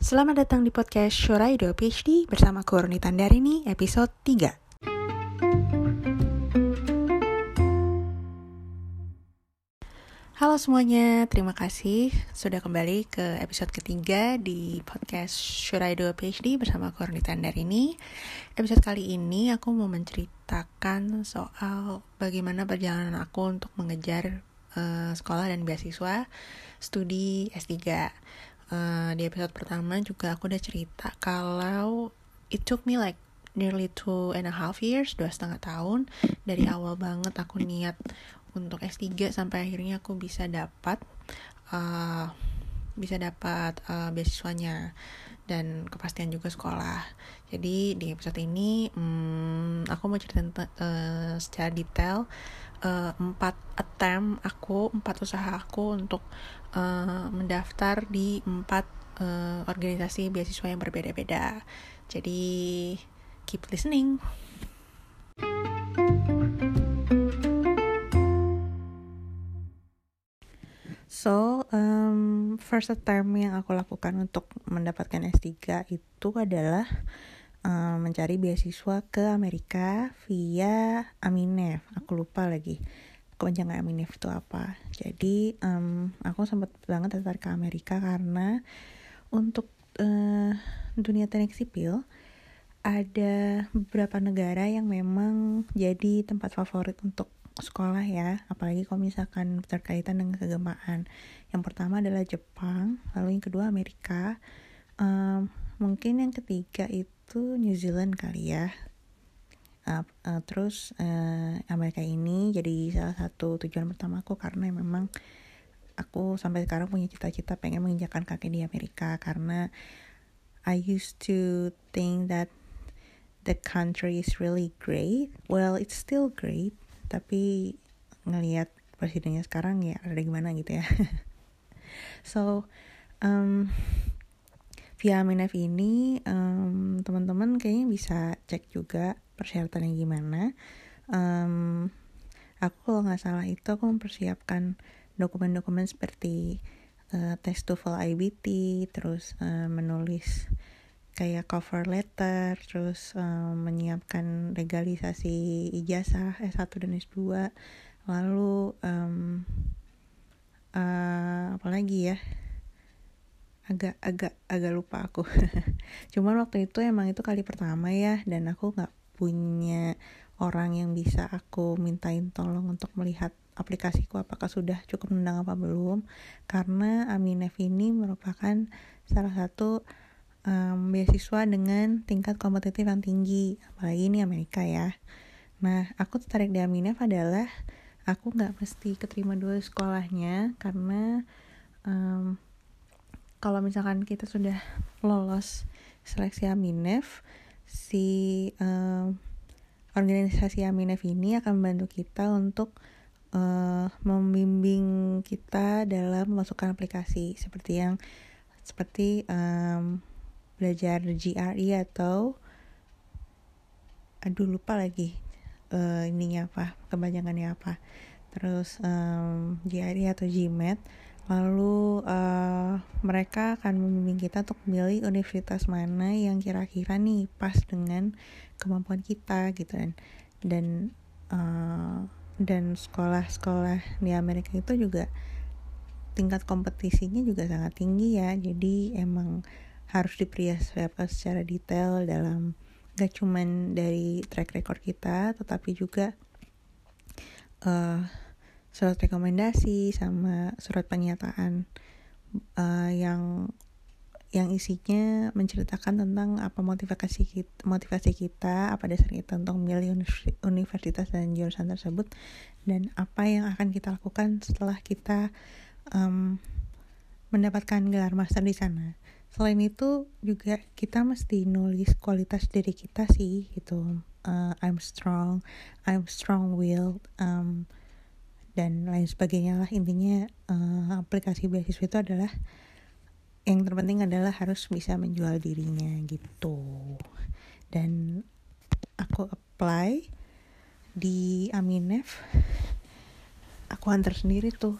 Selamat datang di podcast Shuraido PhD bersama Kurni Tandarini episode 3. Halo semuanya, terima kasih sudah kembali ke episode ketiga di podcast Shuraido PhD bersama Kurni Tandarini. Episode kali ini aku mau menceritakan soal bagaimana perjalanan aku untuk mengejar uh, sekolah dan beasiswa studi S3 uh, di episode pertama juga aku udah cerita kalau it took me like nearly two and a half years, dua setengah tahun dari awal banget aku niat untuk S3 sampai akhirnya aku bisa dapat uh, bisa dapat uh, beasiswanya dan kepastian juga sekolah. Jadi di episode ini hmm, aku mau cerita uh, secara detail uh, empat attempt aku, empat usaha aku untuk uh, mendaftar di empat uh, organisasi beasiswa yang berbeda-beda. Jadi keep listening. So, um, first attempt yang aku lakukan untuk mendapatkan S3 itu adalah um, mencari beasiswa ke Amerika via Aminef. Aku lupa lagi kepanjangan Aminef itu apa. Jadi um, aku sempat banget tertarik ke Amerika karena untuk uh, dunia teknik sipil ada beberapa negara yang memang jadi tempat favorit untuk sekolah ya apalagi kalau misalkan terkaitan dengan kegempaan yang pertama adalah Jepang lalu yang kedua Amerika um, mungkin yang ketiga itu New Zealand kali ya. Uh, uh, terus uh, Amerika ini jadi salah satu tujuan pertama aku karena memang aku sampai sekarang punya cita-cita pengen menginjakan kaki di Amerika karena I used to think that the country is really great. Well it's still great tapi ngelihat presidennya sekarang ya ada gimana gitu ya. So um, via Minef ini um, teman-teman kayaknya bisa cek juga persyaratannya gimana. Um, aku kalau nggak salah itu aku mempersiapkan dokumen-dokumen seperti uh, tes TOEFL IBT terus uh, menulis kayak cover letter terus um, menyiapkan legalisasi ijazah S1 dan S2 lalu um, uh, apalagi ya agak agak agak lupa aku. Cuman waktu itu emang itu kali pertama ya dan aku nggak punya orang yang bisa aku mintain tolong untuk melihat aplikasiku apakah sudah cukup menang apa belum. Karena Aminef ini merupakan salah satu um, beasiswa dengan tingkat kompetitif yang tinggi apalagi ini Amerika ya. Nah aku tertarik di Aminef adalah aku nggak mesti keterima dua sekolahnya karena um, kalau misalkan kita sudah lolos seleksi Aminef si um, organisasi Aminef ini akan membantu kita untuk uh, membimbing kita dalam memasukkan aplikasi seperti yang seperti um, belajar GRE atau aduh lupa lagi uh, ininya apa kebanyakannya apa. Terus um, GRE atau GMAT lalu uh, mereka akan membimbing kita untuk memilih universitas mana yang kira-kira nih pas dengan kemampuan kita gitu. Kan dan uh, dan sekolah-sekolah di Amerika itu juga tingkat kompetisinya juga sangat tinggi ya. Jadi emang harus dipersiapkan secara detail dalam gak cuman dari track record kita tetapi juga uh, surat rekomendasi sama surat pernyataan uh, yang yang isinya menceritakan tentang apa motivasi kita, motivasi kita, apa dasar kita untuk memilih universitas dan jurusan tersebut, dan apa yang akan kita lakukan setelah kita um, mendapatkan gelar master di sana. Selain itu juga kita mesti nulis kualitas diri kita sih gitu. Uh, I'm strong, I'm strong willed. Um, dan lain sebagainya lah. Intinya uh, aplikasi beasiswa itu adalah yang terpenting adalah harus bisa menjual dirinya gitu. Dan aku apply di Aminef aku antar sendiri tuh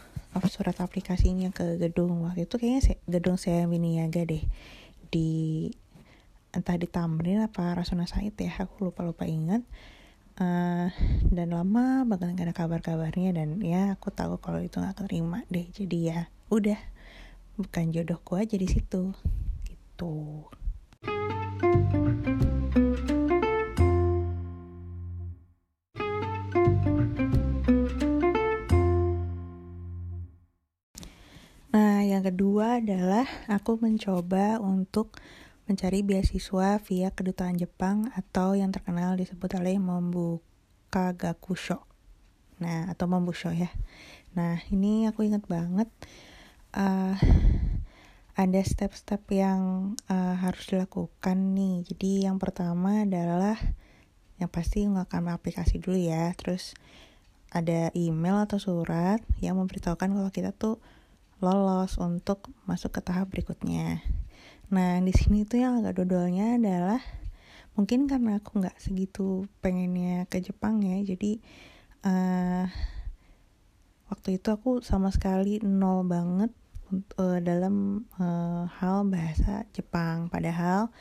surat aplikasinya ke gedung. Waktu itu kayaknya se gedung saya Miniaga deh. Di entah di Tamrin apa Rasuna Said ya aku lupa lupa ingat uh, dan lama banget gak ada kabar-kabarnya dan ya aku tahu kalau itu nggak terima deh. Jadi ya udah bukan jodohku aja di situ. Gitu. Nah, yang kedua adalah aku mencoba untuk mencari beasiswa via kedutaan Jepang atau yang terkenal disebut oleh membuka gakusho. Nah, atau membusho ya. Nah, ini aku ingat banget uh, ada step-step yang uh, harus dilakukan nih. Jadi yang pertama adalah yang pasti ngerekam aplikasi dulu ya. Terus ada email atau surat yang memberitahukan kalau kita tuh lolos untuk masuk ke tahap berikutnya. Nah, di sini tuh yang agak dodolnya adalah mungkin karena aku nggak segitu pengennya ke Jepang ya, jadi uh, waktu itu aku sama sekali nol banget uh, dalam uh, hal bahasa Jepang. Padahal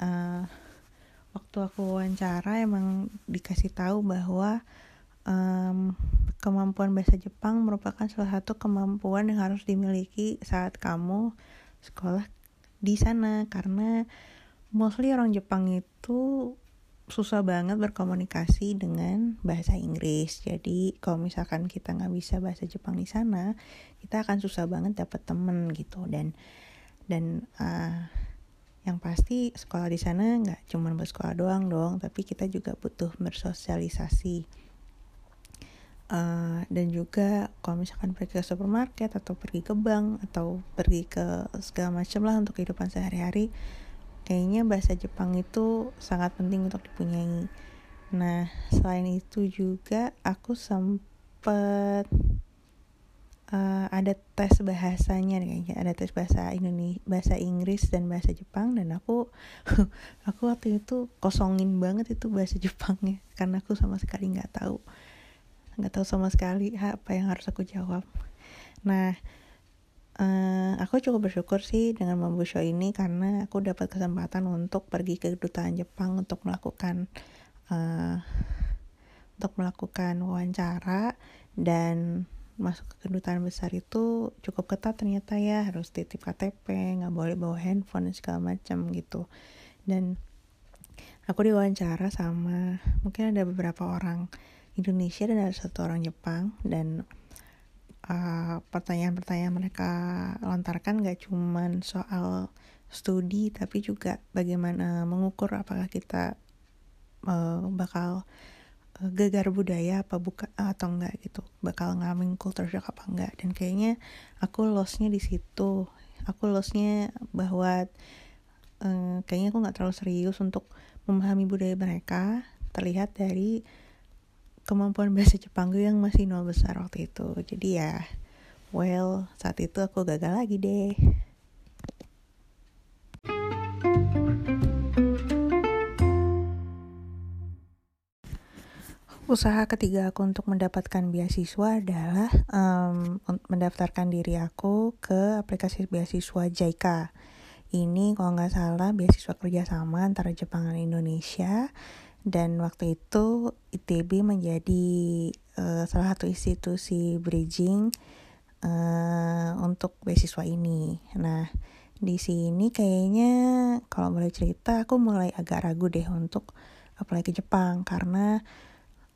uh, waktu aku wawancara emang dikasih tahu bahwa um, kemampuan bahasa Jepang merupakan salah satu kemampuan yang harus dimiliki saat kamu sekolah di sana karena mostly orang Jepang itu susah banget berkomunikasi dengan bahasa Inggris. Jadi kalau misalkan kita nggak bisa bahasa Jepang di sana, kita akan susah banget dapat temen gitu. Dan dan uh, yang pasti sekolah di sana nggak cuma bersekolah doang dong, tapi kita juga butuh bersosialisasi. Uh, dan juga kalau misalkan pergi ke supermarket atau pergi ke bank atau pergi ke segala macam lah untuk kehidupan sehari-hari kayaknya bahasa Jepang itu sangat penting untuk dipunyai. Nah selain itu juga aku sempet uh, ada tes bahasanya kayaknya. Ada tes bahasa Indonesia bahasa Inggris dan bahasa Jepang dan aku aku waktu itu kosongin banget itu bahasa Jepangnya. Karena aku sama sekali nggak tahu nggak tahu sama sekali apa yang harus aku jawab. Nah uh, aku cukup bersyukur sih dengan membuat show ini karena aku dapat kesempatan untuk pergi ke kedutaan Jepang untuk melakukan uh, untuk melakukan wawancara dan masuk ke kedutaan besar itu cukup ketat ternyata ya harus titip KTP nggak boleh bawa handphone dan segala macam gitu. Dan aku diwawancara sama mungkin ada beberapa orang Indonesia dan ada satu orang Jepang dan uh, pertanyaan-pertanyaan mereka lontarkan gak cuman soal studi tapi juga bagaimana mengukur apakah kita uh, bakal uh, gegar budaya apa buka atau enggak gitu bakal ngalamin culture shock apa enggak dan kayaknya aku losnya di situ. Aku losnya bahwa uh, kayaknya aku nggak terlalu serius untuk memahami budaya mereka. Terlihat dari kemampuan bahasa Jepang gue yang masih nol besar waktu itu. Jadi ya well saat itu aku gagal lagi deh. Usaha ketiga aku untuk mendapatkan beasiswa adalah um, mendaftarkan diri aku ke aplikasi beasiswa JICA. Ini kalau nggak salah beasiswa kerjasama antara Jepang dan Indonesia dan waktu itu ITB menjadi uh, salah satu institusi bridging uh, untuk beasiswa ini. Nah, di sini kayaknya kalau boleh cerita aku mulai agak ragu deh untuk apply ke Jepang karena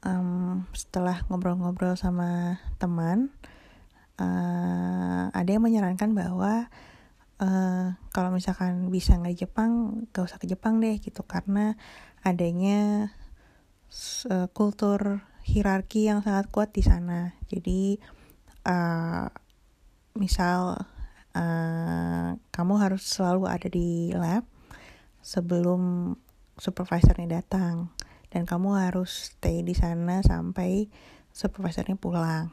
um, setelah ngobrol-ngobrol sama teman uh, ada yang menyarankan bahwa uh, kalau misalkan bisa nggak Jepang gak usah ke Jepang deh gitu karena adanya uh, kultur hierarki yang sangat kuat di sana. Jadi uh, misal uh, kamu harus selalu ada di lab sebelum supervisornya datang dan kamu harus stay di sana sampai supervisornya pulang.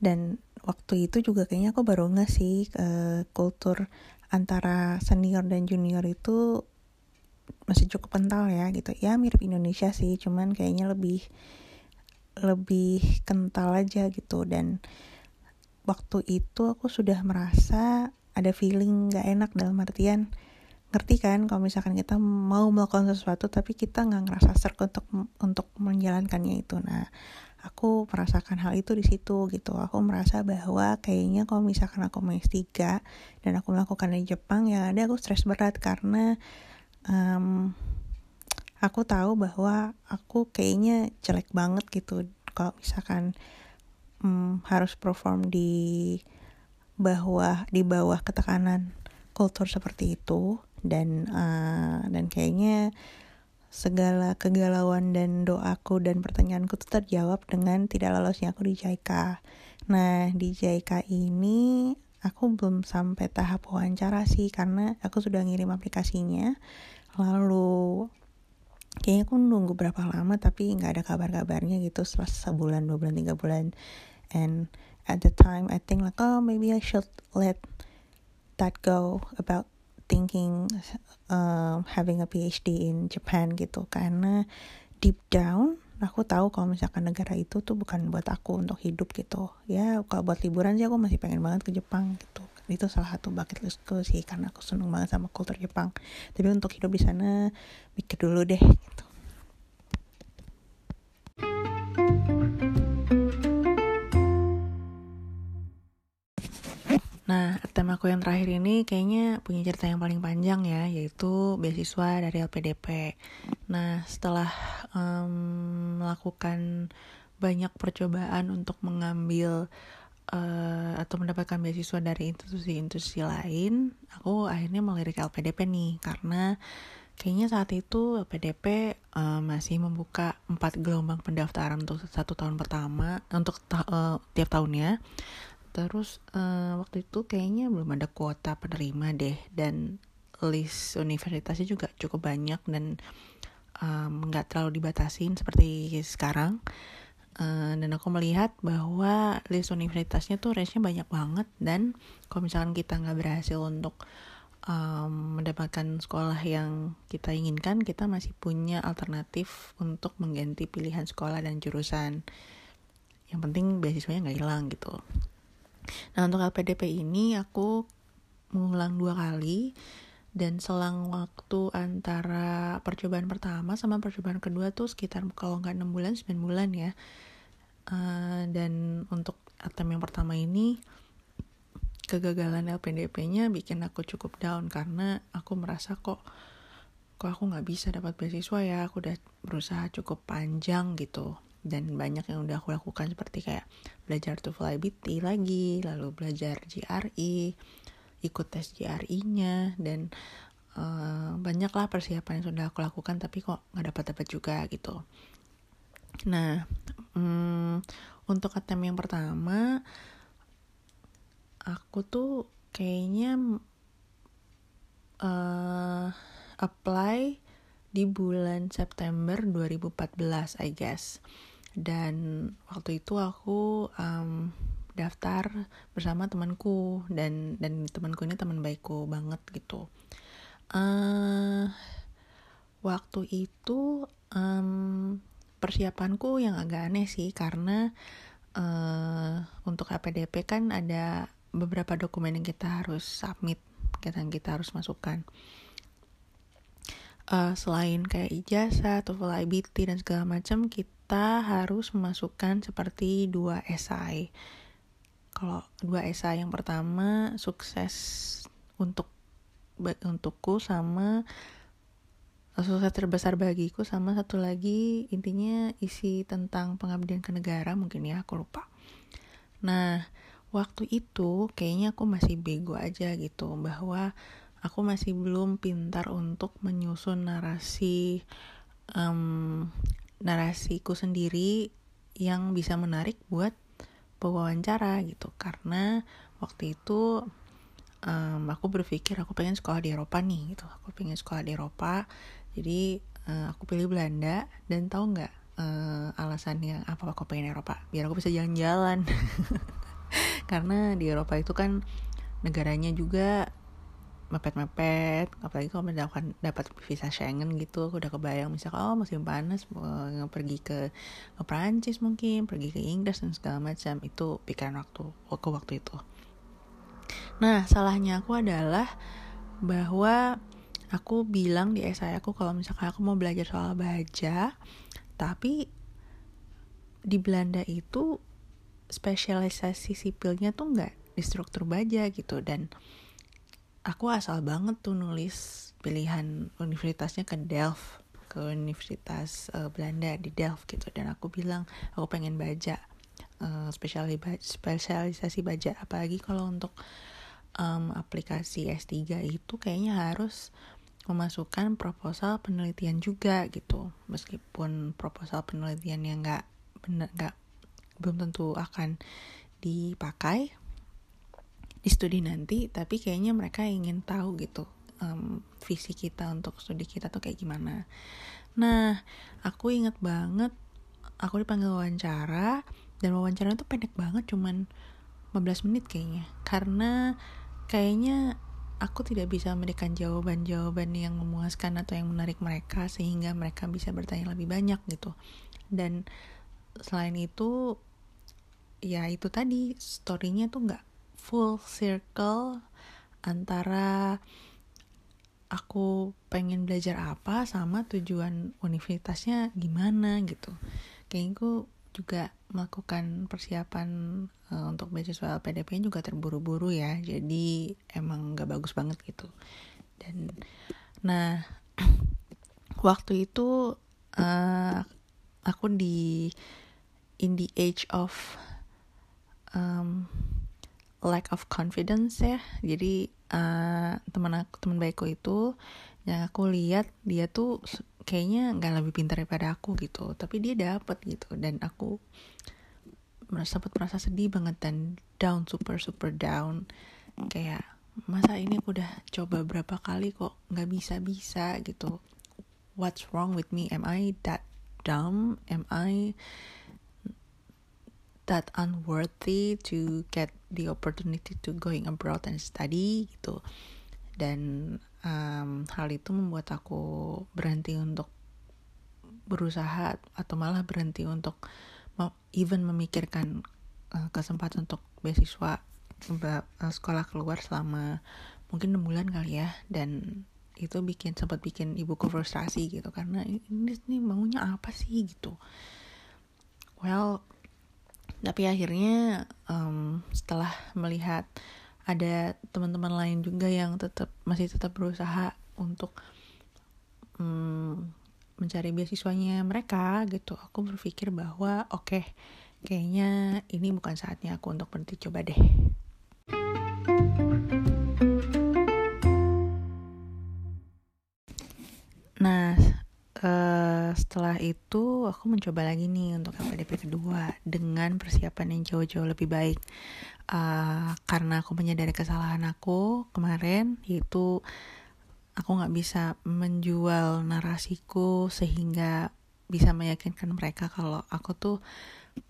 Dan waktu itu juga kayaknya aku baru nggak sih uh, kultur antara senior dan junior itu masih cukup kental ya gitu. Ya mirip Indonesia sih cuman kayaknya lebih lebih kental aja gitu. Dan waktu itu aku sudah merasa ada feeling gak enak dalam artian ngerti kan kalau misalkan kita mau melakukan sesuatu tapi kita nggak ngerasa serk untuk untuk menjalankannya itu. Nah aku merasakan hal itu di situ gitu. Aku merasa bahwa kayaknya kalau misalkan aku mau S3 dan aku melakukan di Jepang ya ada aku stres berat karena um, aku tahu bahwa aku kayaknya jelek banget gitu kalau misalkan um, harus perform di bawah di bawah ketekanan kultur seperti itu dan uh, dan kayaknya segala kegalauan dan doaku dan pertanyaanku itu terjawab dengan tidak lolosnya aku di JICA. Nah, di JICA ini aku belum sampai tahap wawancara sih karena aku sudah ngirim aplikasinya. Lalu kayaknya aku nunggu berapa lama tapi nggak ada kabar-kabarnya gitu setelah sebulan, dua bulan, tiga bulan. And at the time I think like oh maybe I should let that go about thinking uh, having a PhD in Japan gitu karena deep down aku tahu kalau misalkan negara itu tuh bukan buat aku untuk hidup gitu. Ya kalau buat liburan sih aku masih pengen banget ke Jepang gitu. Itu salah satu bucket listku sih karena aku seneng banget sama kultur Jepang. Tapi untuk hidup di sana mikir dulu deh gitu Nah, tema aku yang terakhir ini kayaknya punya cerita yang paling panjang ya, yaitu beasiswa dari LPDP. Nah, setelah um, melakukan banyak percobaan untuk mengambil uh, atau mendapatkan beasiswa dari institusi-institusi lain, aku akhirnya melirik LPDP nih, karena kayaknya saat itu LPDP uh, masih membuka empat gelombang pendaftaran untuk satu tahun pertama, untuk ta uh, tiap tahunnya terus uh, waktu itu kayaknya belum ada kuota penerima deh. Dan list universitasnya juga cukup banyak dan nggak um, terlalu dibatasin seperti sekarang. Uh, dan aku melihat bahwa list universitasnya tuh range-nya banyak banget. Dan kalau misalkan kita nggak berhasil untuk um, mendapatkan sekolah yang kita inginkan kita masih punya alternatif untuk mengganti pilihan sekolah dan jurusan. Yang penting beasiswanya nggak hilang gitu Nah untuk LPDP ini aku mengulang dua kali dan selang waktu antara percobaan pertama sama percobaan kedua tuh sekitar kalau nggak enam bulan 9 bulan ya. Uh, dan untuk attempt yang pertama ini kegagalan LPDP-nya bikin aku cukup down karena aku merasa kok kok aku nggak bisa dapat beasiswa ya aku udah berusaha cukup panjang gitu dan banyak yang udah aku lakukan seperti kayak belajar TOEFL IBT lagi lalu belajar GRE ikut tes GRE-nya dan uh, banyaklah persiapan yang sudah aku lakukan tapi kok nggak dapat dapat juga gitu. Nah um, untuk attempt yang pertama aku tuh kayaknya uh, apply di bulan September 2014 I guess dan waktu itu aku um, daftar bersama temanku. Dan dan temanku ini teman baikku banget gitu. Uh, waktu itu um, persiapanku yang agak aneh sih karena uh, untuk APDP kan ada beberapa dokumen yang kita harus submit yang kita harus masukkan. Uh, selain kayak ijazah, TOEFL IBT dan segala macam kita kita harus memasukkan seperti dua esai. Kalau dua esai yang pertama sukses untuk untukku sama sukses terbesar bagiku sama satu lagi intinya isi tentang pengabdian ke negara mungkin ya aku lupa. Nah waktu itu kayaknya aku masih bego aja gitu bahwa aku masih belum pintar untuk menyusun narasi um, narasiku sendiri yang bisa menarik buat pewawancara gitu. Karena waktu itu um, aku berpikir aku pengen sekolah di Eropa nih gitu. Aku pengen sekolah di Eropa. Jadi uh, aku pilih Belanda. Dan tahu nggak uh, alasannya apa aku pengen Eropa? Biar aku bisa jalan-jalan. Karena di Eropa itu kan negaranya juga mepet-mepet apalagi kalau mendapatkan dapat visa Schengen gitu aku udah kebayang misalnya oh musim panas mau pergi ke, ke Perancis mungkin pergi ke Inggris dan segala macam itu pikiran waktu waktu waktu itu. Nah salahnya aku adalah bahwa aku bilang di esai aku kalau misalkan aku mau belajar soal baja tapi di Belanda itu spesialisasi sipilnya tuh nggak di struktur baja gitu dan aku asal banget tuh nulis pilihan universitasnya ke Delft ke Universitas uh, Belanda di Delft gitu. Dan aku bilang aku pengen baja uh, spesialisasi baja apalagi kalau untuk um, aplikasi S3 itu kayaknya harus memasukkan proposal penelitian juga gitu. Meskipun proposal penelitian yang nggak benar nggak belum tentu akan dipakai di studi nanti tapi kayaknya mereka ingin tahu gitu um, visi kita untuk studi kita tuh kayak gimana. Nah aku inget banget aku dipanggil wawancara dan wawancara itu pendek banget cuman 15 menit kayaknya. Karena kayaknya aku tidak bisa memberikan jawaban-jawaban yang memuaskan atau yang menarik mereka sehingga mereka bisa bertanya lebih banyak gitu. Dan selain itu ya itu tadi storynya tuh nggak full circle antara aku pengen belajar apa sama tujuan universitasnya gimana gitu. Kayaknya aku juga melakukan persiapan uh, untuk beasiswa LPDP juga terburu-buru ya. Jadi emang gak bagus banget gitu. Dan nah waktu itu uh, aku di in the age of um, lack of confidence ya. Jadi uh, teman aku teman baikku itu yang aku lihat dia tuh kayaknya nggak lebih pintar daripada aku gitu. Tapi dia dapet gitu. Dan aku merasa sempat merasa sedih banget dan down super super down. Kayak masa ini aku udah coba berapa kali kok nggak bisa bisa gitu? What's wrong with me? Am I that dumb? Am I that unworthy to get the opportunity to going abroad and study gitu. Dan um, hal itu membuat aku berhenti untuk berusaha atau malah berhenti untuk even memikirkan uh, kesempatan untuk beasiswa uh, sekolah keluar selama mungkin enam bulan kali ya. Dan itu bikin sempat bikin ibuku frustrasi gitu. Karena ini, ini maunya apa sih? gitu. Well tapi akhirnya um, setelah melihat ada teman-teman lain juga yang tetap masih tetap berusaha untuk um, mencari beasiswanya mereka gitu aku berpikir bahwa oke okay, kayaknya ini bukan saatnya aku untuk berhenti coba deh setelah itu aku mencoba lagi nih untuk LPDP kedua dengan persiapan yang jauh-jauh lebih baik. Uh, karena aku menyadari kesalahan aku kemarin yaitu aku nggak bisa menjual narasiku sehingga bisa meyakinkan mereka kalau aku tuh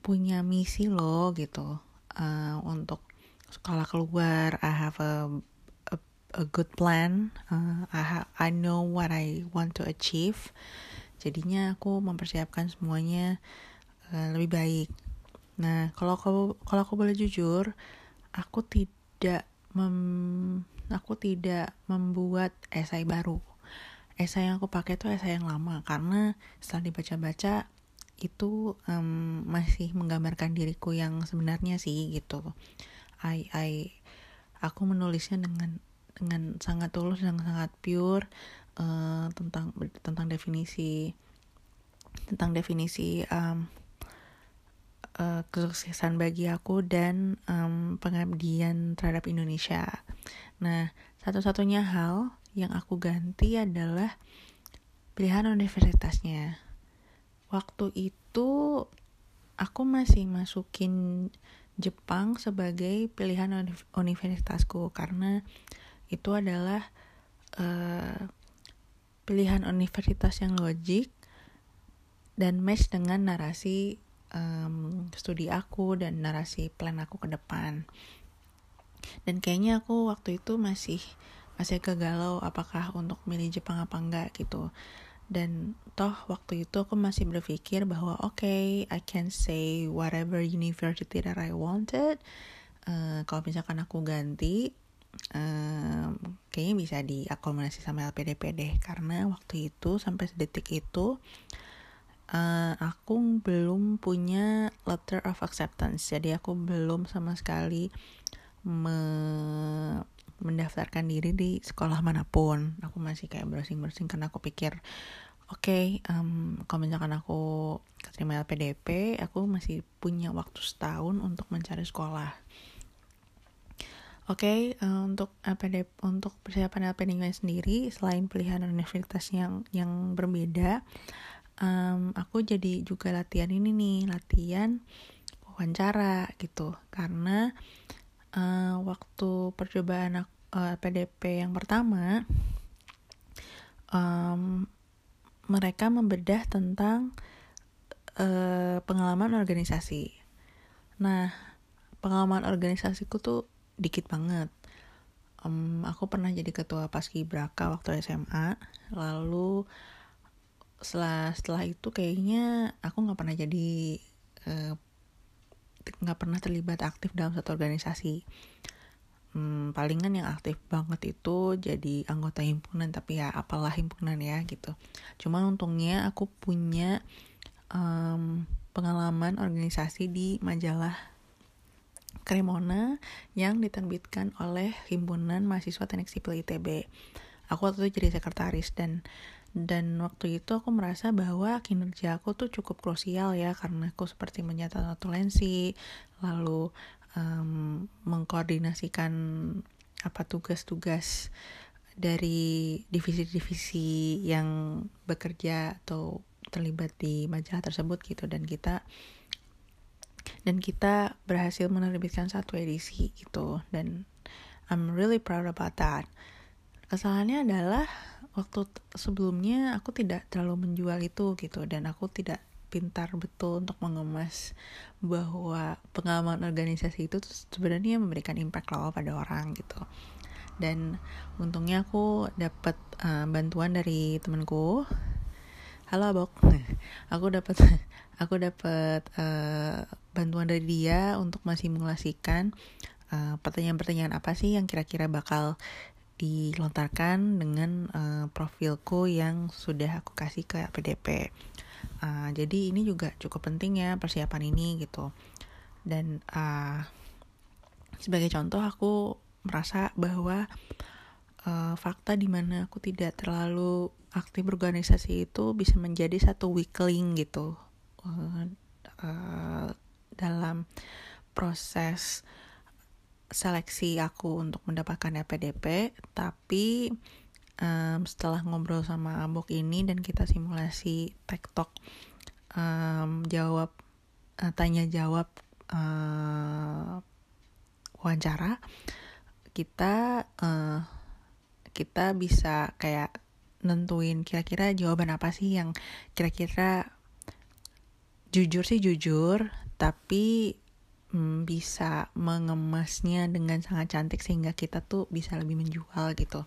punya misi loh gitu. Uh, untuk sekolah keluar I have a a, good plan. Uh, I have, I know what I want to achieve jadinya aku mempersiapkan semuanya uh, lebih baik Nah, kalau aku kalau aku boleh jujur, aku tidak mem aku tidak membuat esai baru. Esai yang aku pakai itu esai yang lama karena setelah dibaca-baca itu um, masih menggambarkan diriku yang sebenarnya sih gitu. I I aku menulisnya dengan dengan sangat tulus dan sangat pure uh, tentang tentang definisi tentang definisi um, uh, kesuksesan bagi aku dan um, pengabdian terhadap Indonesia. Nah, satu-satunya hal yang aku ganti adalah pilihan universitasnya. Waktu itu aku masih masukin Jepang sebagai pilihan universitasku karena itu adalah uh, pilihan universitas yang logik dan match dengan narasi um, studi aku dan narasi plan aku ke depan. Dan kayaknya aku waktu itu masih masih kegalau apakah untuk milih Jepang apa enggak gitu. Dan toh waktu itu aku masih berpikir bahwa oke okay, I can say whatever university that I wanted. Uh, kalau misalkan aku ganti um, kayaknya bisa diakomodasi sama LPDP deh karena waktu itu sampai sedetik itu uh, aku belum punya letter of acceptance. Jadi aku belum sama sekali me mendaftarkan diri di sekolah mana pun. Aku masih kayak browsing browsing karena aku pikir oke okay, um, kalau misalkan aku keterima LPDP aku masih punya waktu setahun untuk mencari sekolah oke okay, uh, eh, untuk LPDP untuk persiapan LPDP sendiri selain pilihan universitas yang yang berbeda um, aku jadi juga latihan ini nih latihan wawancara gitu karena uh, waktu percobaan uh, eh, PDP yang pertama um, mereka membedah tentang uh, pengalaman organisasi. Nah, pengalaman organisasiku tuh dikit banget. Um, aku pernah jadi ketua paskibraka waktu SMA, lalu setelah setelah itu kayaknya aku nggak pernah jadi eh, nggak uh, pernah terlibat aktif dalam satu organisasi. Hmm, palingan yang aktif banget itu jadi anggota himpunan tapi ya apalah himpunan ya gitu. Cuma untungnya aku punya um, pengalaman organisasi di majalah Kremona yang diterbitkan oleh himpunan mahasiswa teknik sipil ITB aku waktu itu jadi sekretaris dan dan waktu itu aku merasa bahwa kinerja aku tuh cukup krusial ya karena aku seperti mencatat notulensi lalu um, mengkoordinasikan apa tugas-tugas dari divisi-divisi yang bekerja atau terlibat di majalah tersebut gitu. Dan kita dan kita berhasil menerbitkan satu edisi gitu. Dan I'm really proud about that. Kesalahannya adalah waktu sebelumnya aku tidak terlalu menjual itu gitu. Dan aku tidak pintar betul untuk mengemas bahwa pengalaman organisasi itu sebenarnya memberikan impact loh pada orang gitu. Dan untungnya aku dapat uh, bantuan dari temanku halo abok aku dapat aku dapat uh, bantuan dari dia untuk mensimulasikan uh, pertanyaan-pertanyaan apa sih yang kira-kira bakal dilontarkan dengan uh, profilku yang sudah aku kasih ke PDP. Uh, jadi ini juga cukup penting ya persiapan ini gitu. Dan uh, sebagai contoh aku merasa bahwa uh, fakta di mana aku tidak terlalu aktif berorganisasi itu bisa menjadi satu weakling gitu uh, uh, dalam proses seleksi aku untuk mendapatkan LPDP tapi um, setelah ngobrol sama Abok ini dan kita simulasi tektok um, jawab uh, tanya jawab uh, wawancara kita uh, kita bisa kayak nentuin kira-kira jawaban apa sih yang kira-kira jujur sih jujur tapi hmm, bisa mengemasnya dengan sangat cantik sehingga kita tuh bisa lebih menjual gitu.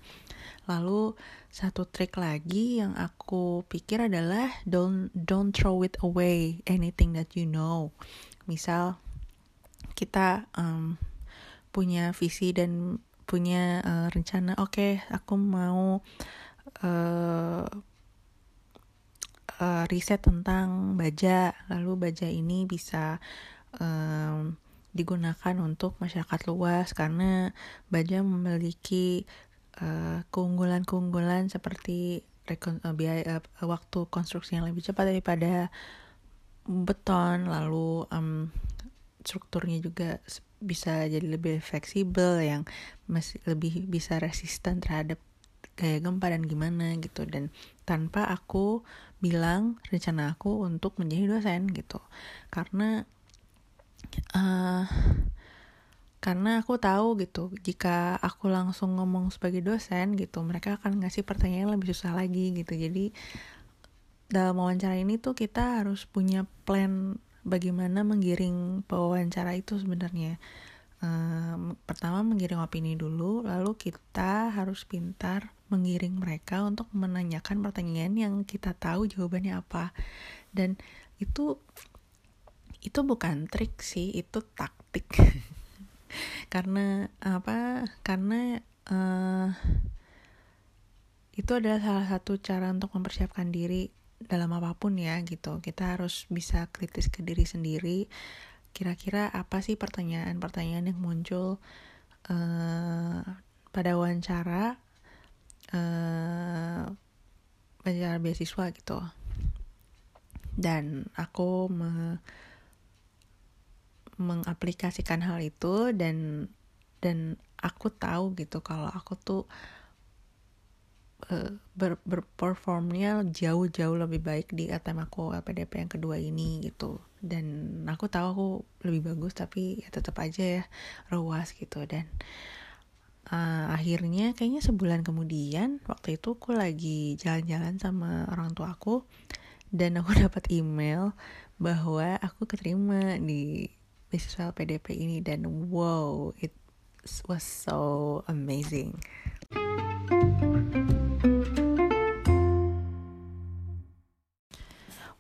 Lalu satu trik lagi yang aku pikir adalah don't don't throw it away anything that you know. Misal kita um, punya visi dan punya uh, rencana, oke okay, aku mau uh, uh, riset tentang baja, lalu baja ini bisa um, digunakan untuk masyarakat luas karena baja memiliki uh, keunggulan-keunggulan seperti uh, biaya uh, waktu konstruksi yang lebih cepat daripada beton lalu um, strukturnya juga bisa jadi lebih fleksibel yang masih lebih bisa resisten terhadap gaya gempa dan gimana gitu. Dan tanpa aku bilang rencana aku untuk menjadi dosen gitu. Karena uh, karena aku tahu gitu jika aku langsung ngomong sebagai dosen gitu mereka akan ngasih pertanyaan yang lebih susah lagi gitu. Jadi dalam wawancara ini tuh kita harus punya plan bagaimana menggiring pewawancara itu sebenarnya. Um, pertama menggiring opini dulu lalu kita harus pintar menggiring mereka untuk menanyakan pertanyaan yang kita tahu jawabannya apa. Dan itu itu bukan trik sih itu taktik. Karena apa karena uh, itu adalah salah satu cara untuk mempersiapkan diri dalam apa pun ya gitu. Kita harus bisa kritis ke diri sendiri. Kira-kira apa sih pertanyaan-pertanyaan yang muncul uh, pada wawancara uh, beasiswa gitu. Dan aku me mengaplikasikan hal itu dan dan aku tahu gitu kalau aku tuh uh, ber berperformnya jauh-jauh lebih baik di ATM aku LPDP yang kedua ini gitu. Dan aku tahu aku lebih bagus tapi ya tetap aja ya ruas gitu. Dan uh, akhirnya kayaknya sebulan kemudian waktu itu aku lagi jalan-jalan sama orang tua aku dan aku dapat email bahwa aku keterima di beasiswa PDP ini dan wow it was so amazing.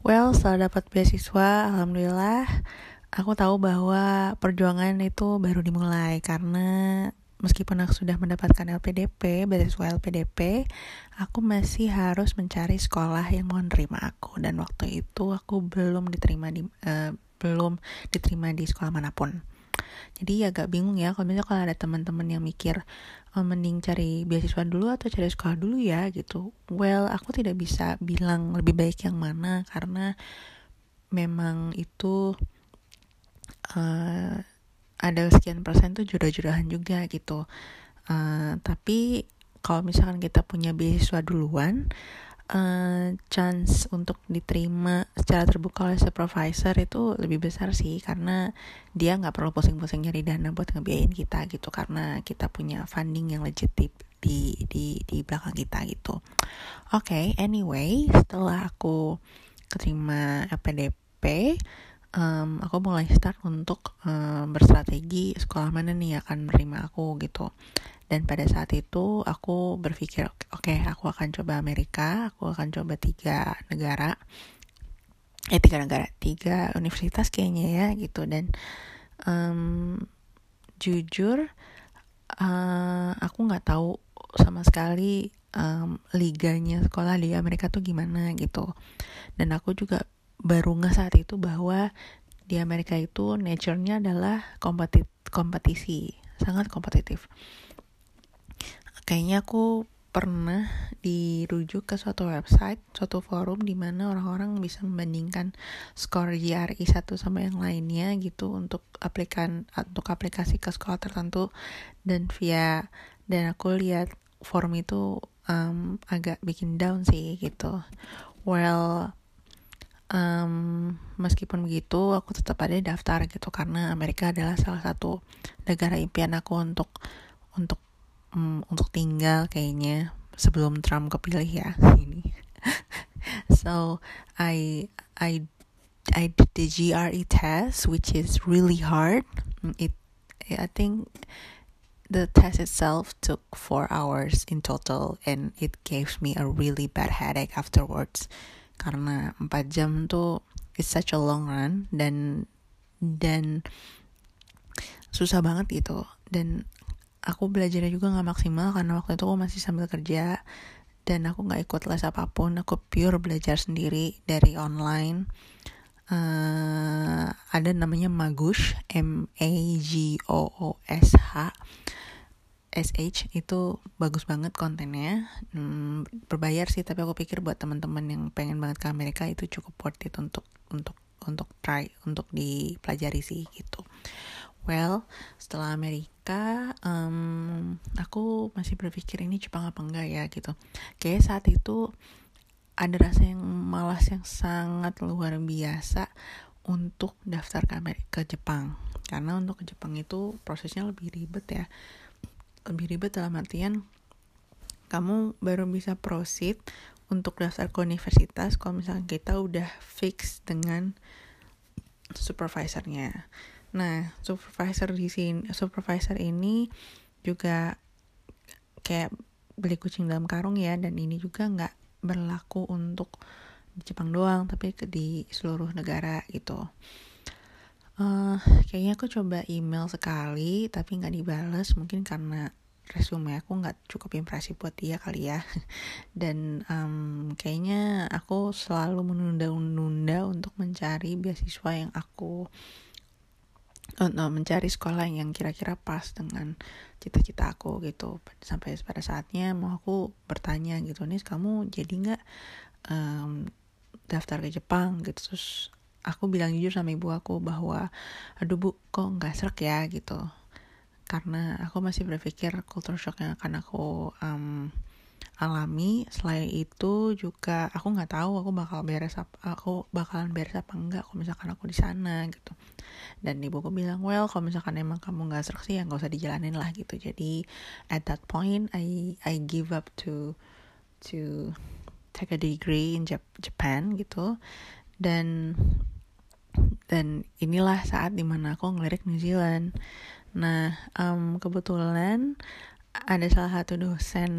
Well, setelah dapat beasiswa, alhamdulillah, aku tahu bahwa perjuangan itu baru dimulai karena meskipun aku sudah mendapatkan LPDP, beasiswa LPDP, aku masih harus mencari sekolah yang mau menerima aku dan waktu itu aku belum diterima di uh, belum diterima di sekolah mana pun. Jadi agak bingung ya kalau misalnya kalau ada teman-teman yang mikir oh, mending cari beasiswa dulu atau cari sekolah dulu ya gitu. Well, aku tidak bisa bilang lebih baik yang mana karena memang itu uh, ada sekian persen tuh jodoh-jodohan juga gitu uh, tapi kalau misalkan kita punya beasiswa duluan uh, chance untuk diterima secara terbuka oleh supervisor itu lebih besar sih karena dia nggak perlu pusing-pusing nyari dana buat ngebiayain kita gitu karena kita punya funding yang legit di di di, belakang kita gitu. Oke, okay, anyway, setelah aku keterima PDP, um, aku mulai start untuk um, berstrategi sekolah mana nih akan menerima aku gitu. Dan pada saat itu aku berpikir oke okay, aku akan coba Amerika aku akan coba tiga negara. Eh tiga negara tiga universitas kayaknya ya gitu. Dan um, jujur uh, aku nggak tahu sama sekali um, liganya sekolah di Amerika tuh gimana gitu. Dan aku juga baru nggak saat itu bahwa di Amerika itu nature-nya adalah kompetit kompetisi sangat kompetitif kayaknya aku pernah dirujuk ke suatu website, suatu forum di mana orang-orang bisa membandingkan skor GRI satu sama yang lainnya gitu untuk aplikan untuk aplikasi ke sekolah tertentu dan via dan aku lihat forum itu um, agak bikin down sih gitu. Well, um, meskipun begitu aku tetap ada daftar gitu karena Amerika adalah salah satu negara impian aku untuk untuk um, untuk tinggal kayaknya sebelum Trump kepilih ya ini. So I I I did the GRE test which is really hard. It I think the test itself took four hours in total and it gave me a really bad headache afterwards karena 4 jam tuh it's such a long run. Dan dan susah banget gitu. Dan aku belajarnya juga nggak maksimal karena waktu itu aku masih sambil kerja. Dan aku nggak ikut les apa pun. Aku pure belajar sendiri dari online. Uh, ada namanya Magush M A G O O S H SH itu bagus banget kontennya. Hmm, berbayar sih tapi aku pikir buat teman-teman yang pengen banget ke Amerika itu cukup worth it untuk untuk untuk try untuk dipelajari sih gitu. Well setelah Amerika um, aku masih berpikir ini Jepang apa enggak ya gitu. Kayak saat itu ada rasa yang malas yang sangat luar biasa untuk daftar ke Amerika ke Jepang. Karena untuk ke Jepang itu prosesnya lebih ribet ya lebih ribet dalam artian kamu baru bisa proceed untuk daftar ke universitas kalau misalnya kita udah fix dengan supervisornya. Nah, supervisor di sini, supervisor ini juga kayak beli kucing dalam karung ya, dan ini juga nggak berlaku untuk di Jepang doang, tapi di seluruh negara gitu. Uh, kayaknya aku coba email sekali tapi nggak dibales. Mungkin karena resume aku nggak cukup impresif buat dia kali ya. Dan um, kayaknya aku selalu menunda-nunda untuk mencari beasiswa yang aku untuk mencari sekolah yang kira-kira pas dengan cita-cita aku gitu. Sampai pada saatnya mau aku bertanya gitu nih kamu jadi nggak um, daftar ke Jepang? Gitu. Terus aku bilang jujur sama ibu aku bahwa aduh bu kok nggak serak ya? Gitu. Karena aku masih berpikir culture shock yang akan aku um, alami. Selain itu juga aku nggak tahu aku bakal beres apa aku bakalan beres apa enggak kalau misalkan aku di sana gitu. Dan ibuku bilang well kalau misalkan emang kamu nggak serak sih ya nggak usah dijalanin lah gitu. Jadi at that point I I give up to to take a degree in Japan gitu. Dan dan inilah saat di mana aku ngelirik New Zealand. Nah um, kebetulan ada salah satu dosen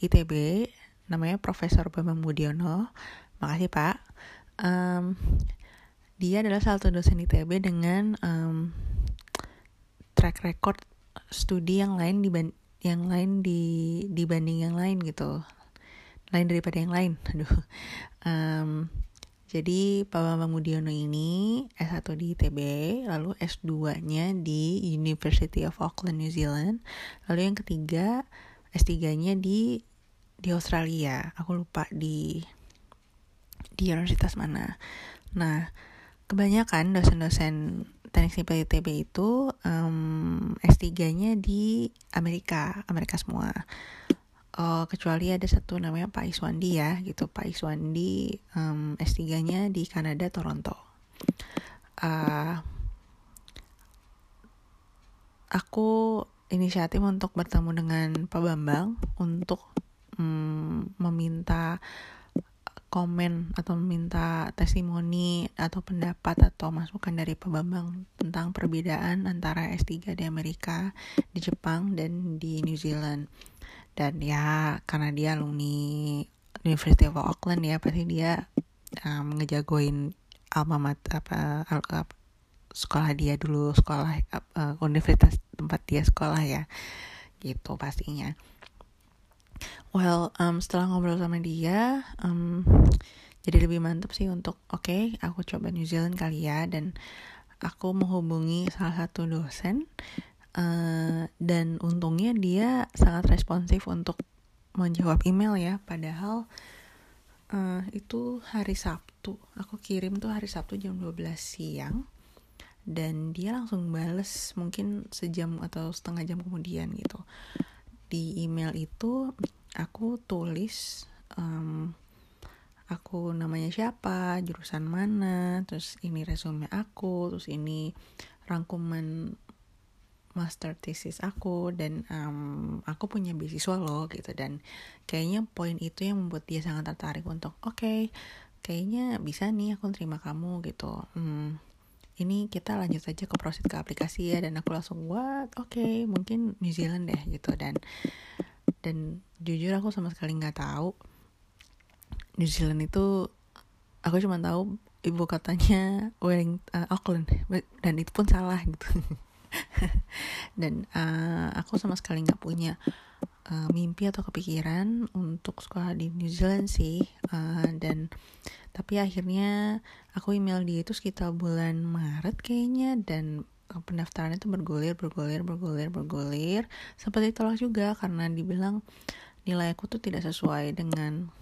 ITB namanya Profesor Bambang Budiono. Makasih Pak. Um, dia adalah salah satu dosen ITB dengan um, track record studi yang lain di yang lain di dibanding yang lain gitu. Lain daripada yang lain. Aduh. Um, jadi Pak Bambang Mudiono ini S1 di ITB, lalu S2-nya di University of Auckland, New Zealand. Lalu yang ketiga, S3-nya di di Australia. Aku lupa di di universitas mana. Nah, kebanyakan dosen-dosen teknik sipil ITB itu um, S3-nya di Amerika, Amerika semua uh, kecuali ada satu namanya Pak Iswandi ya gitu. Pak Iswandi um, S3-nya di Kanada Toronto. Uh, aku inisiatif untuk bertemu dengan Pak Bambang untuk um, meminta komen atau meminta testimoni atau pendapat atau masukan dari Pak Bambang tentang perbedaan antara S3 di Amerika, di Jepang, dan di New Zealand dan ya karena dia alumni University of Auckland ya pasti dia um, ngejagoin alma mater apa, apa sekolah dia dulu sekolah uh, universitas tempat dia sekolah ya gitu pastinya. Well um, setelah ngobrol sama dia um, jadi lebih mantap sih untuk oke okay, aku coba New Zealand kali ya dan aku menghubungi salah satu dosen Uh, dan untungnya dia sangat responsif untuk menjawab email ya. Padahal uh, itu hari Sabtu. Aku kirim tuh hari Sabtu jam 12 siang. Dan dia langsung bales mungkin sejam atau setengah jam kemudian gitu. Di email itu aku tulis um, aku namanya siapa jurusan mana terus ini resume aku terus ini rangkuman master thesis aku dan um, aku punya beasiswa loh gitu. Dan kayaknya poin itu yang membuat dia sangat tertarik untuk oke okay, kayaknya bisa nih aku terima kamu gitu. Hmm, ini kita lanjut aja ke proses ke aplikasi ya. Dan aku langsung what? Oke okay, mungkin New Zealand deh gitu. Dan dan jujur aku sama sekali nggak tahu New Zealand itu aku cuma tahu ibu katanya Wellington uh, Auckland. Dan itu pun salah gitu dan uh, aku sama sekali nggak punya uh, mimpi atau kepikiran untuk sekolah di New Zealand sih uh, dan tapi akhirnya aku email dia itu sekitar bulan Maret kayaknya dan pendaftaran itu bergulir bergulir bergulir bergulir. Sempat ditolak juga karena dibilang nilai aku tuh tidak sesuai dengan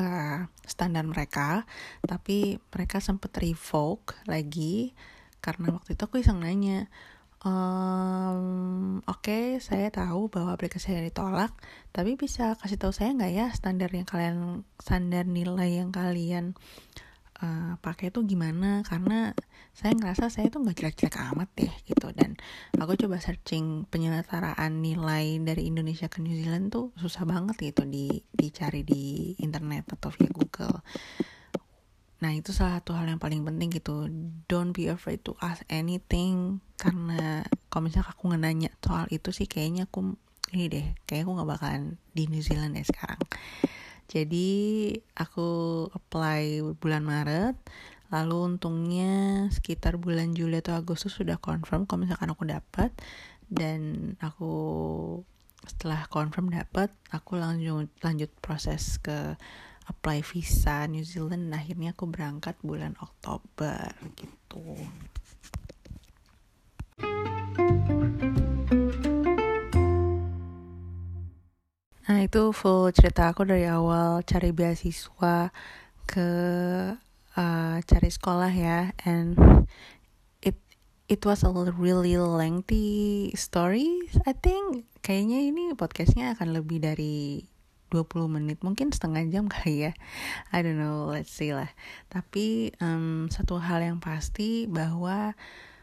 uh, standar mereka. Tapi mereka sempat revoke lagi karena waktu itu aku iseng nanya um, oke okay, saya tahu bahwa aplikasi saya ditolak tapi bisa kasih tahu saya nggak ya standar yang kalian standar nilai yang kalian uh, pakai itu gimana? Karena saya ngerasa saya tuh nggak jelek-jelek amat deh gitu. Dan aku coba searching penyelenggaraan nilai dari Indonesia ke New Zealand tuh susah banget gitu di dicari di internet atau via Google Nah itu salah satu hal yang paling penting gitu. Don't be afraid to ask anything. Karena kalau misalnya aku nanya soal itu sih kayaknya aku Ini deh, kayaknya aku gak bakalan di New Zealand deh sekarang. Jadi aku apply bulan Maret. Lalu untungnya sekitar bulan Juli atau Agustus sudah confirm kalau misalkan aku dapat. Dan aku setelah confirm dapat aku lanjut lanjut proses ke apply visa New Zealand dan akhirnya aku berangkat bulan Oktober gitu. Nah itu full cerita aku dari awal cari beasiswa ke uh, cari sekolah ya and it it was a really lengthy story I think. Kayaknya ini podcastnya akan lebih dari 20 menit mungkin setengah jam kali ya. I don't know let's see lah. Tapi um, satu hal yang pasti bahwa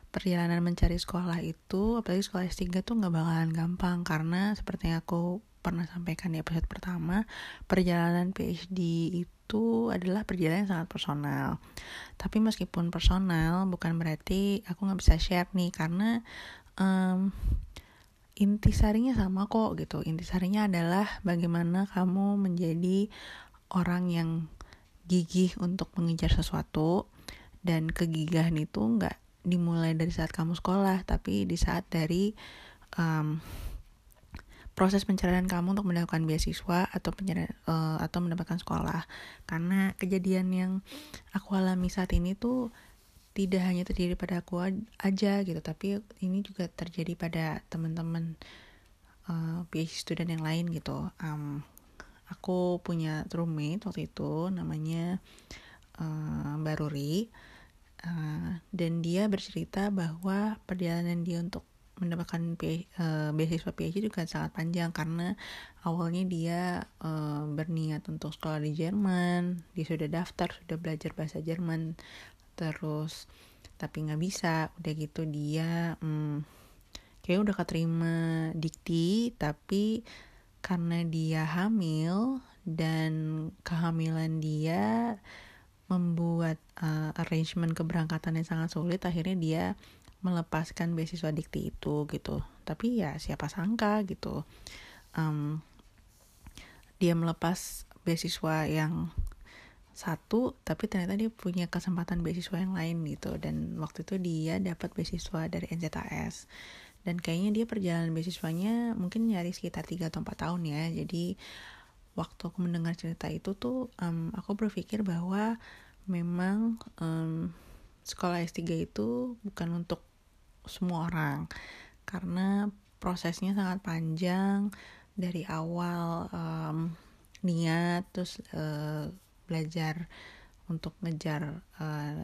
perjalanan mencari sekolah itu apalagi sekolah S3 tuh nggak bakalan gampang. Karena seperti yang aku pernah sampaikan di episode pertama, perjalanan PhD itu adalah perjalanan yang sangat personal. Tapi meskipun personal, bukan berarti aku nggak bisa share nih, karena um, intisarinya sama kok gitu. Intisarinya adalah bagaimana kamu menjadi orang yang gigih untuk mengejar sesuatu dan kegigahan itu nggak dimulai dari saat kamu sekolah, tapi di saat dari um, proses pencarian kamu untuk mendapatkan beasiswa atau pencarian uh, atau mendapatkan sekolah karena kejadian yang aku alami saat ini tuh tidak hanya terjadi pada aku aja gitu tapi ini juga terjadi pada teman-teman uh, PhD student yang lain gitu. Um, aku punya roommate waktu itu namanya uh, Baruri uh, dan dia bercerita bahwa perjalanan dia untuk mendapatkan uh, beasiswa PhD juga sangat panjang karena awalnya dia uh, berniat untuk sekolah di Jerman, dia sudah daftar, sudah belajar bahasa Jerman, terus tapi nggak bisa, udah gitu dia um, kayak udah keterima dikti, tapi karena dia hamil dan kehamilan dia membuat uh, arrangement keberangkatan yang sangat sulit, akhirnya dia melepaskan beasiswa dikti itu gitu. Tapi ya siapa sangka gitu um, dia melepas beasiswa yang satu tapi ternyata dia punya kesempatan beasiswa yang lain gitu. Dan waktu itu dia dapat beasiswa dari NZAS dan kayaknya dia perjalanan beasiswanya mungkin nyari sekitar 3 atau 4 tahun ya. Jadi waktu aku mendengar cerita itu tuh um, aku berpikir bahwa memang um, sekolah S3 itu bukan untuk semua orang. Karena prosesnya sangat panjang. Dari awal um, niat terus uh, belajar untuk ngejar uh,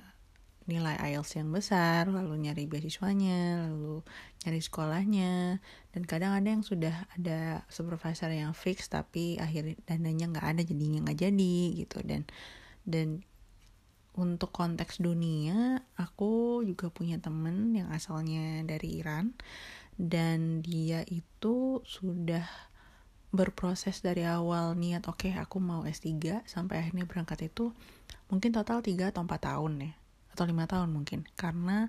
nilai IELTS yang besar, lalu nyari beasiswanya, lalu nyari sekolahnya, dan kadang ada yang sudah ada supervisor yang fix tapi akhir dananya nggak ada jadinya nggak jadi gitu. Dan dan untuk konteks dunia aku juga punya temen yang asalnya dari Iran dan dia itu sudah berproses dari awal niat oke okay, aku mau S3 sampai akhirnya berangkat itu mungkin total 3 atau 4 tahun ya atau lima tahun mungkin. Karena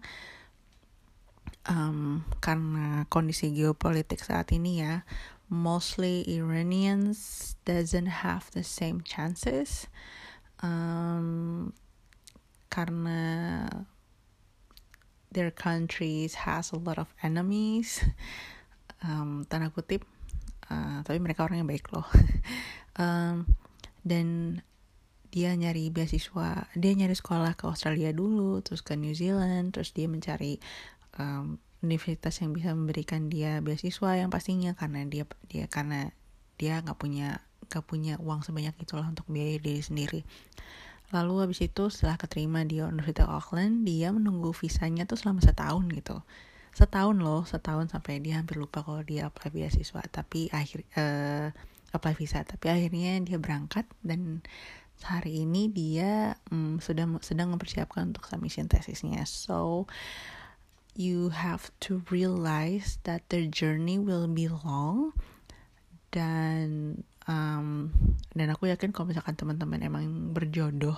um, karena kondisi geopolitik saat ini ya mostly Iranians doesn't have the same chances um, karena their countries has a lot of enemies. Um, tanda kutip uh, tapi mereka orangnya baik loh um, dan dia nyari beasiswa dia nyari sekolah ke Australia dulu terus ke New Zealand terus dia mencari um, universitas yang bisa memberikan dia beasiswa yang pastinya karena dia dia karena dia nggak punya nggak punya uang sebanyak itulah untuk biaya diri sendiri Lalu habis itu setelah keterima di Universitas Auckland, dia menunggu visanya tuh selama setahun gitu. Setahun loh, setahun sampai dia hampir lupa kalau dia apply beasiswa. Tapi akhir uh, apply visa, tapi akhirnya dia berangkat dan hari ini dia um, sudah sedang mempersiapkan untuk submission tesisnya. So you have to realize that the journey will be long dan um, dan aku yakin kalau misalkan teman-teman emang berjodoh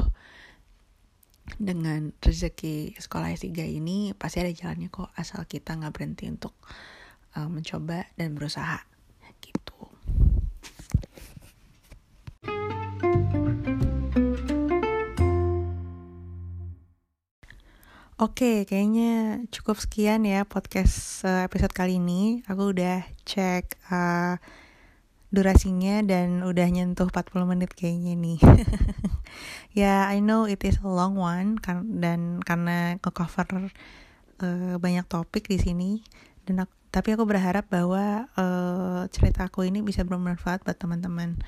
dengan rezeki sekolah S3 ini pasti ada jalannya kok asal kita nggak berhenti untuk um, mencoba dan berusaha gitu. Oke, Oke, kayaknya cukup sekian ya podcast uh, episode kali ini. Aku udah cek uh, durasinya dan udah nyentuh 40 menit kayaknya nih. ya, yeah, I know it is a long one kan dan karena ke-cover uh, banyak topik di sini dan aku, tapi aku berharap bahwa uh, cerita aku ini bisa bermanfaat buat teman-teman.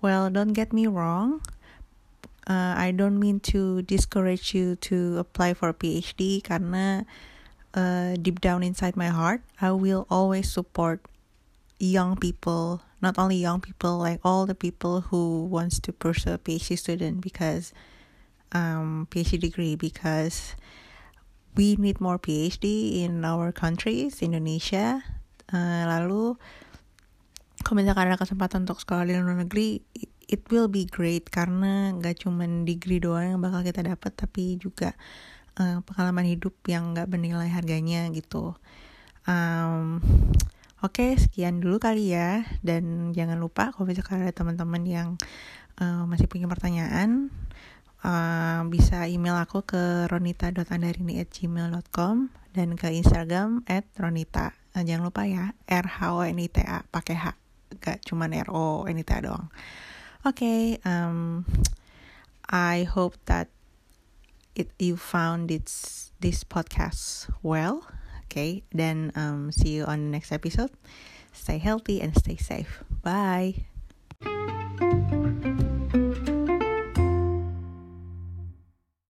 Well, don't get me wrong uh, I don't mean to discourage you to apply for PhD karena uh, deep down inside my heart I will always support young people not only young people like all the people who wants to pursue a PhD student because um, PhD degree because we need more PhD in our countries Indonesia uh, lalu kalau misalkan ada kesempatan untuk sekolah di luar negeri it will be great karena nggak cuman degree doang yang bakal kita dapat tapi juga uh, pengalaman hidup yang nggak bernilai harganya gitu. Um, Oke, sekian dulu kali ya. Dan jangan lupa kalau misalkan ada teman-teman yang uh, masih punya pertanyaan, uh, bisa email aku ke ronita.andarini@gmail.com dan ke Instagram @ronita. Uh, jangan lupa ya, R H O N I T A pakai H, gak cuman R O N I T A doang. okay um i hope that it you found this this podcast well okay then um see you on the next episode. Stay healthy and stay safe. Bye